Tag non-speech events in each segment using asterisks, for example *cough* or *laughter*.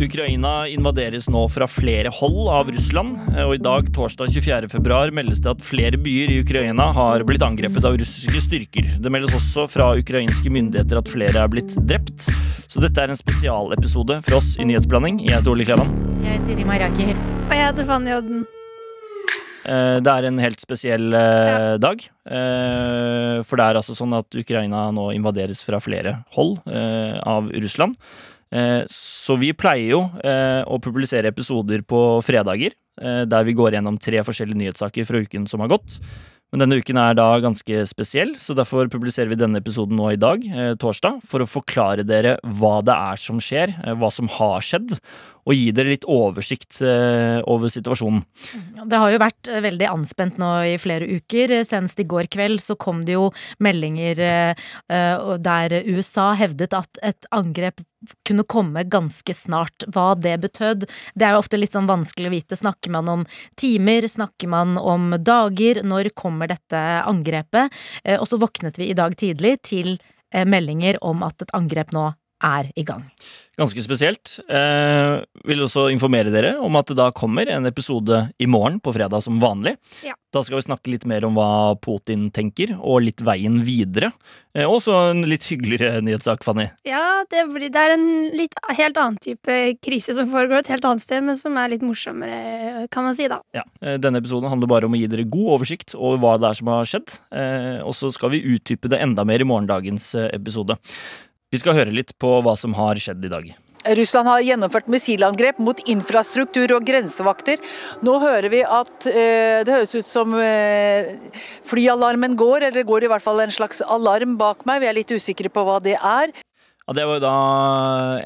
Ukraina invaderes nå fra flere hold av Russland, og i dag, torsdag 24. februar, meldes det at flere byer i Ukraina har blitt angrepet av russiske styrker. Det meldes også fra ukrainske myndigheter at flere er blitt drept. Så dette er en spesialepisode for oss i Nyhetsblanding. Jeg heter Ole Klevan. Jeg heter Rima Raker. Og jeg heter Fanny Odden. Eh, Det er en helt spesiell eh, dag. Eh, For det er altså sånn at Ukraina nå invaderes fra flere hold av Russland. Eh, Så vi pleier jo eh, å publisere episoder på fredager, eh, der vi går gjennom tre forskjellige nyhetssaker fra uken som har gått. Men denne uken er da ganske spesiell, så derfor publiserer vi denne episoden nå i dag, torsdag, for å forklare dere hva det er som skjer, hva som har skjedd, og gi dere litt oversikt eh, over situasjonen. Det har jo vært eh, veldig anspent nå i flere uker. Senest i går kveld så kom det jo meldinger eh, der USA hevdet at et angrep kunne komme ganske snart. Hva det betød, det er jo ofte litt sånn vanskelig å vite. Snakker man om timer? Snakker man om dager? Når kommer dette angrepet? Og så våknet vi i dag tidlig til meldinger om at et angrep nå er i gang. Ganske spesielt. Eh, vil også informere dere om at det da kommer en episode i morgen på fredag som vanlig. Ja. Da skal vi snakke litt mer om hva Putin tenker, og litt veien videre. Eh, også en litt hyggeligere nyhetssak, Fanny. Ja, det, blir, det er en litt helt annen type krise som foregår et helt annet sted, men som er litt morsommere, kan man si, da. Ja, eh, Denne episoden handler bare om å gi dere god oversikt over hva det er som har skjedd. Eh, og så skal vi utdype det enda mer i morgendagens eh, episode. Vi skal høre litt på hva som har skjedd i dag. Russland har gjennomført missilangrep mot infrastruktur og grensevakter. Nå hører vi at eh, det høres ut som eh, flyalarmen går, eller det går i hvert fall en slags alarm bak meg. Vi er litt usikre på hva det er. Ja, Det var jo da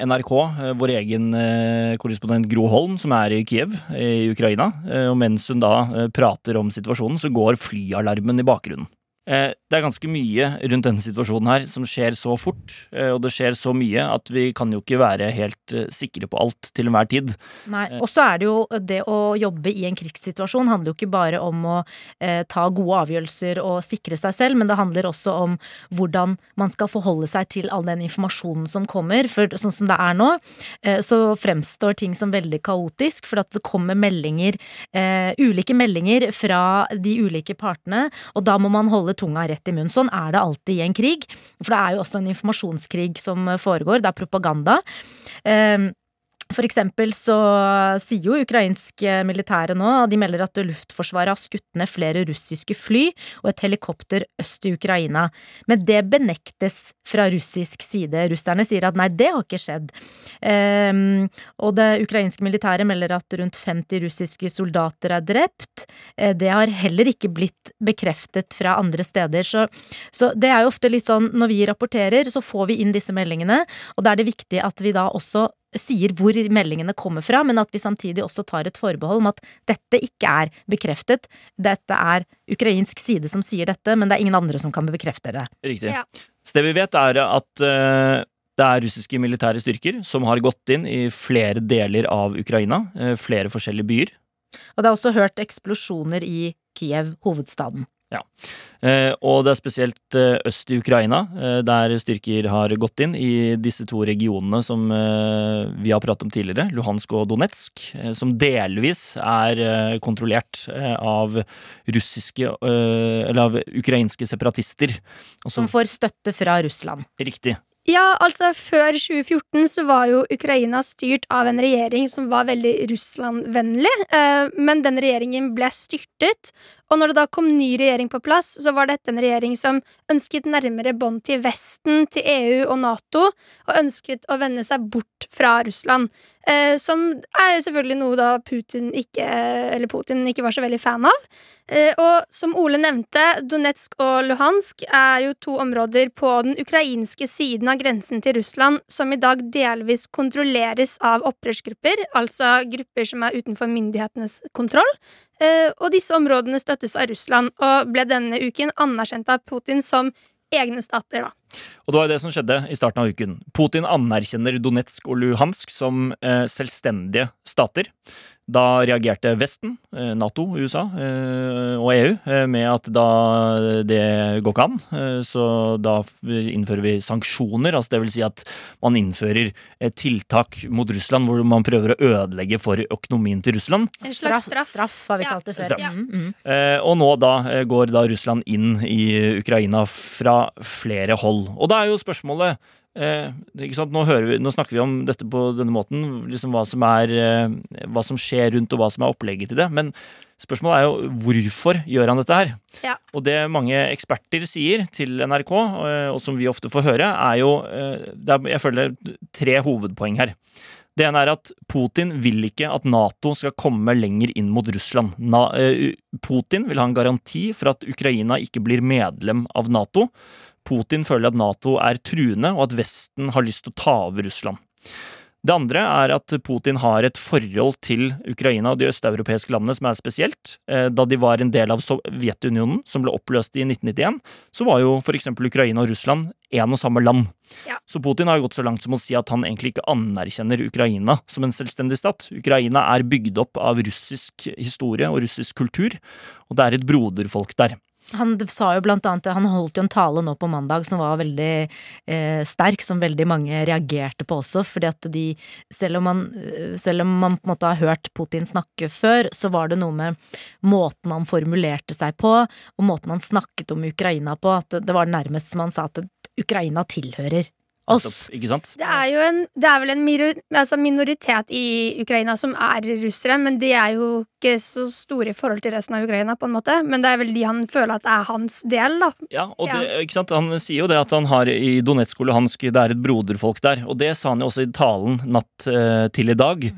NRK, eh, vår egen eh, korrespondent Gro Holm, som er i Kiev i Ukraina. Eh, Og mens hun da eh, prater om situasjonen, så går flyalarmen i bakgrunnen. Eh, Det er ganske mye rundt denne situasjonen her som skjer så fort, eh, og det skjer så mye at vi kan jo ikke være helt eh, sikre på alt til enhver tid. Nei, og så er det jo det å jobbe i en krigssituasjon handler jo ikke bare om å eh, ta gode avgjørelser og sikre seg selv, men det handler også om hvordan man skal forholde seg til all den informasjonen som kommer. For sånn som det er nå, eh, så fremstår ting som veldig kaotisk, for at det kommer meldinger, eh, ulike meldinger fra de ulike partene, og da må man holde tunga rett i munnen. Sånn er det alltid i en krig, for det er jo også en informasjonskrig som foregår, det er propaganda. Eh, for eksempel så sier jo ukrainsk militære nå, de melder at luftforsvaret har skutt ned flere russiske fly og et helikopter øst i Ukraina. Men det benektes fra russisk side. Russerne sier at nei, det har ikke skjedd. Um, og det ukrainske militæret melder at rundt 50 russiske soldater er drept. Eh, det har heller ikke blitt bekreftet fra andre steder. Så, så det er jo ofte litt sånn når vi rapporterer, så får vi inn disse meldingene, og da er det viktig at vi da også sier hvor meldingene kommer fra, men at vi samtidig også tar et forbehold om at dette ikke er bekreftet. Dette er ukrainsk side som sier dette, men det er ingen andre som kan bekrefte det. Riktig. Ja. Så det vi vet, er at eh, det er russiske militære styrker som har gått inn i flere deler av Ukraina, eh, flere forskjellige byer. Og det er også hørt eksplosjoner i Kiev, hovedstaden. Eh, og det er spesielt eh, øst i Ukraina, eh, der styrker har gått inn i disse to regionene som vi har pratet om tidligere, Luhansk og Donetsk, som delvis er kontrollert av russiske Eller av ukrainske separatister. Også, Som får støtte fra Russland. riktig. Ja, altså Før 2014 så var jo Ukraina styrt av en regjering som var veldig Russland-vennlig, eh, men den regjeringen ble styrtet. Og når det da kom ny regjering på plass, så var dette en regjering som ønsket nærmere bånd til Vesten, til EU og Nato, og ønsket å vende seg bort fra Russland. Eh, som er jo selvfølgelig noe da Putin ikke, eller Putin ikke var så veldig fan av. Eh, og som Ole nevnte, Donetsk og Luhansk er jo to områder på den ukrainske siden av grensen til Russland som i dag delvis kontrolleres av opprørsgrupper, altså grupper som er utenfor myndighetenes kontroll. Eh, og disse områdene støttes av Russland og ble denne uken anerkjent av Putin som egne stater, da. Og det var jo det som skjedde i starten av uken. Putin anerkjenner Donetsk og Luhansk som eh, selvstendige stater. Da reagerte Vesten, eh, Nato, USA eh, og EU eh, med at da det går ikke an, så da innfører vi sanksjoner. altså Det vil si at man innfører tiltak mot Russland hvor man prøver å ødelegge for økonomien til Russland. En slags straff, straff har vi kalt det før. Ja. Mm, mm. Og nå da går da Russland inn i Ukraina fra flere hold. Og da er jo spørsmålet Eh, nå, vi, nå, snakker vi om dette på denne måten, liksom hva, som er, eh, hva som skjer rundt og hva som er opplegget til det. Men spørsmålet er jo hvorfor gjør han dette her? Ja. Og det mange eksperter sier til NRK, og, og som vi ofte får høre, er jo eh, er, Jeg føler tre hovedpoeng her. Det ene er at Putin vil ikke at Nato skal komme lenger inn mot Russland. Na, eh, Putin vil ha en garanti for at Ukraina ikke blir medlem av Nato. Putin føler at Nato er truende, og at Vesten har lyst til å ta over Russland. Det andre er at Putin har et forhold til Ukraina og de østeuropeiske landene som er spesielt. Eh, da de var en del av Sovjetunionen, som ble oppløst i 1991, så var jo f.eks. Ukraina og Russland én og samme land. Ja. Så Putin har gått så langt som å si at han egentlig ikke anerkjenner Ukraina som en selvstendig stat. Ukraina er bygd opp av russisk historie og russisk kultur, og det er et broderfolk der. Han sa jo blant annet, han holdt jo en tale nå på mandag som var veldig eh, sterk, som veldig mange reagerte på også, fordi at de selv om, man, eh, selv om man på en måte har hørt Putin snakke før, så var det noe med måten han formulerte seg på, og måten han snakket om Ukraina på, at det var nærmest som han sa at Ukraina tilhører oss. Ikke sant? Det er jo en, det er vel en altså minoritet i Ukraina som er russere, men de er jo ikke så store i forhold til resten av Ukraina, på en måte. Men det er vel de han føler at er hans del, da. Ja, og det, ikke sant? Han sier jo det at han har i Donetsk og Luhansk, det er et broderfolk der. Og det sa han jo også i talen natt eh, til i dag,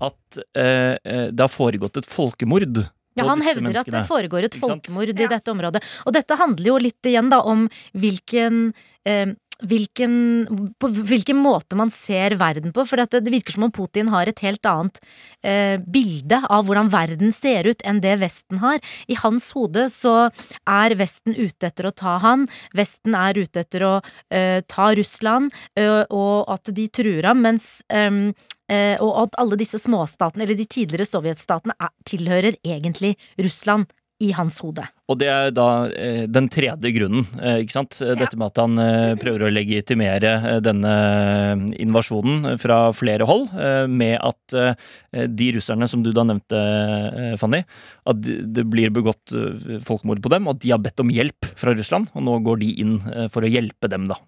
at eh, det har foregått et folkemord. Ja, Han hevder at det foregår et folkemord i dette området. Og dette handler jo litt igjen da om hvilken eh, hvilken, på hvilken måte man ser verden på. For det virker som om Putin har et helt annet eh, bilde av hvordan verden ser ut enn det Vesten har. I hans hode så er Vesten ute etter å ta han, Vesten er ute etter å eh, ta Russland, eh, og at de truer ham, mens eh, og at alle disse småstatene, eller de tidligere sovjetstatene, tilhører egentlig Russland i hans hode. Og det er da eh, den tredje grunnen, eh, ikke sant. Ja. Dette med at han eh, prøver å legitimere eh, denne invasjonen fra flere hold, eh, med at eh, de russerne som du da nevnte, Fanny, at det blir begått folkemord på dem, og at de har bedt om hjelp fra Russland, og nå går de inn for å hjelpe dem, da.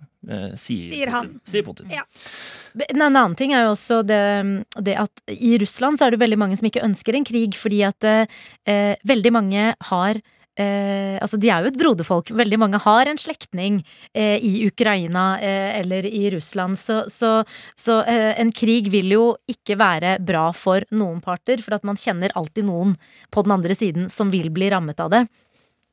Sier, sier han. Putin. Sier Putin. Ja. En annen ting er jo også det, det, at i Russland så er det veldig mange som ikke ønsker en krig, fordi at eh, veldig mange har Eh, altså De er jo et broderfolk. Veldig mange har en slektning eh, i Ukraina eh, eller i Russland. Så, så, så eh, en krig vil jo ikke være bra for noen parter, for at man kjenner alltid noen på den andre siden som vil bli rammet av det.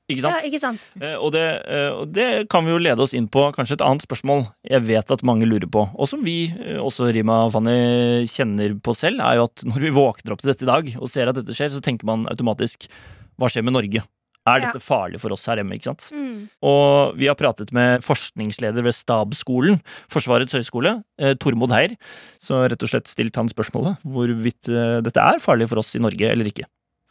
Ikke sant? Ja, ikke sant? Eh, og, det, eh, og, det, kan vi jo lede oss inn på kanskje et annet spørsmål jeg vet at mange lurer på, og som vi eh, også, Rima og Fanny, kjenner på selv, er jo at når vi våkner opp til dette i dag og ser at dette skjer, så tenker man automatisk hva skjer med Norge? Er dette farlig for oss her hjemme? ikke sant? Mm. Og vi har pratet med forskningsleder ved Stabsskolen, Forsvarets høgskole, eh, Tormod Heier, så rett og slett stilt han spørsmålet hvorvidt eh, dette er farlig for oss i Norge eller ikke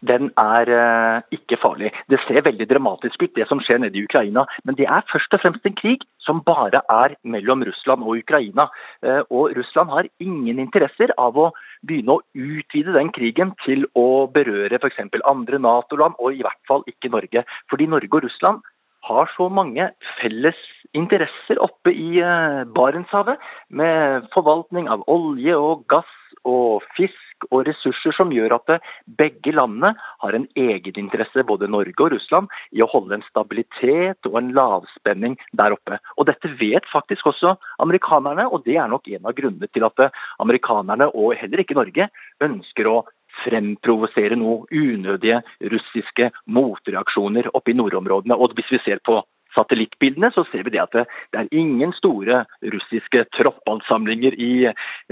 den er uh, ikke farlig. Det ser veldig dramatisk ut, det som skjer nede i Ukraina. Men det er først og fremst en krig som bare er mellom Russland og Ukraina. Uh, og Russland har ingen interesser av å begynne å utvide den krigen til å berøre f.eks. andre Nato-land, og i hvert fall ikke Norge. Fordi Norge og Russland har så mange felles interesser oppe i uh, Barentshavet, med forvaltning av olje og gass og fisk og ressurser som gjør at begge landene har en egeninteresse, både Norge og Russland, i å holde en stabilitet og en lavspenning der oppe. Og Dette vet faktisk også amerikanerne, og det er nok en av grunnene til at amerikanerne, og heller ikke Norge, ønsker å fremprovosere noe unødige russiske motreaksjoner oppe i nordområdene. Og hvis vi ser på satellittbildene, så ser vi det at det, det er ingen store russiske troppansamlinger i,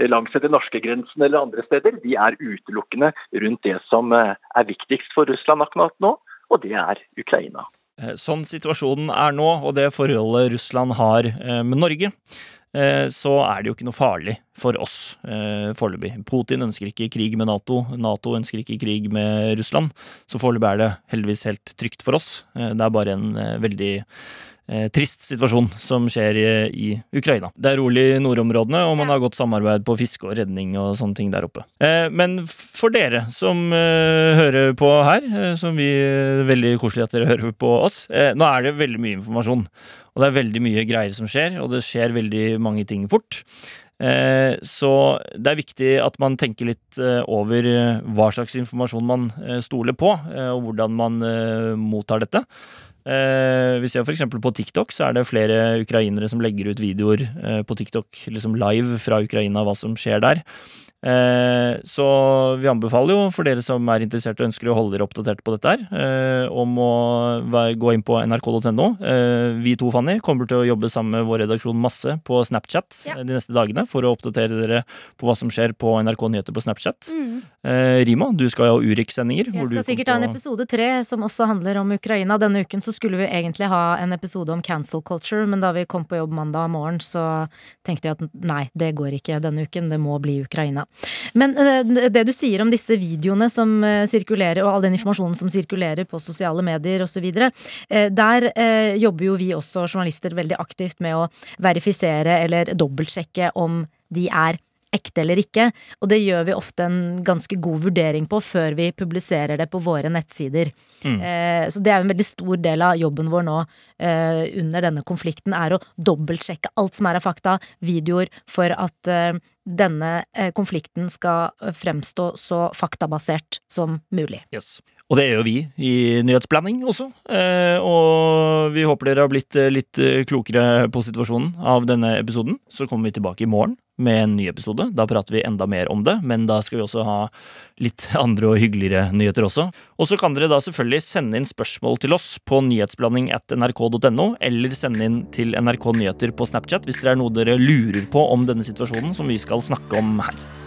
langs den norske grensen eller andre steder. De er utelukkende rundt det som eh, er viktigst for Russland akkurat nå, og det er Ukraina. Eh, Sånn situasjonen er nå, og det forholdet Russland har eh, med Norge, eh, så er det jo ikke noe farlig for oss eh, foreløpig. Putin ønsker ikke krig med Nato, Nato ønsker ikke krig med Russland. Så foreløpig er det heldigvis helt trygt for oss. Eh, Det er bare en eh, veldig eh, trist situasjon som skjer i, i Ukraina. Det er rolig i nordområdene, og man har godt samarbeid på fiske og redning og sånne ting der oppe. Eh, men for dere som eh, hører på her, eh, som vi Veldig koselig at dere hører på oss. Eh, nå er det veldig mye informasjon, og det er veldig mye greier som skjer, og det skjer veldig mange ting fort. Eh, så det er viktig at man tenker litt eh, over eh, hva slags informasjon man eh, stoler på, eh, og hvordan man eh, mottar dette. Eh, vi ser f.eks. på TikTok så er det flere ukrainere som legger ut videoer eh, på TikTok liksom live fra Ukraina, hva som skjer der. Eh, så vi anbefaler jo, for dere som er interessert og ønsker å holde dere oppdatert på dette her, eh, om å gå inn på nrk.no. Eh, vi to, Fanny, kommer til å jobbe sammen med vår redaksjon masse på Snapchat Ja. de neste dagene for å oppdatere dere på hva som skjer på NRK Nyheter på Snapchat. Mm. Rima, du skal jo ha Urix-sendinger. Jeg skal sikkert ha en episode tre som også handler om Ukraina. Denne uken så skulle vi egentlig ha en episode om cancel culture, men da vi kom på jobb mandag morgen, så tenkte jeg at nei, det går ikke denne uken, det må bli Ukraina. Men eh, det du sier om disse videoene som eh, sirkulerer, og all den informasjonen som sirkulerer på sosiale medier osv., eh, der jobber jo vi også journalister veldig aktivt med å verifisere eller dobbeltsjekke om de er ekte eller ikke, og det gjør vi ofte en ganske god vurdering på før vi publiserer det på våre nettsider. Mm. Så det er jo en veldig stor del av jobben vår nå under denne konflikten, er å dobbeltsjekke alt som er av fakta, videoer, for at denne eh, konflikten skal fremstå så faktabasert som mulig. Yes. Og det gjør vi i Nyhetsblanding også. Eh, og vi håper dere har blitt eh, litt eh, klokere på situasjonen av denne episoden. Så kommer vi tilbake i morgen med en ny episode. Da prater vi enda mer om det, men da skal vi også ha litt *laughs* andre og hyggeligere nyheter også. Og så kan dere da selvfølgelig sende inn spørsmål til oss på nyhetsblanding at nrk.no, eller sende inn til NRK Nyheter på Snapchat hvis det er noe dere lurer på om denne situasjonen som vi skal snakke om her.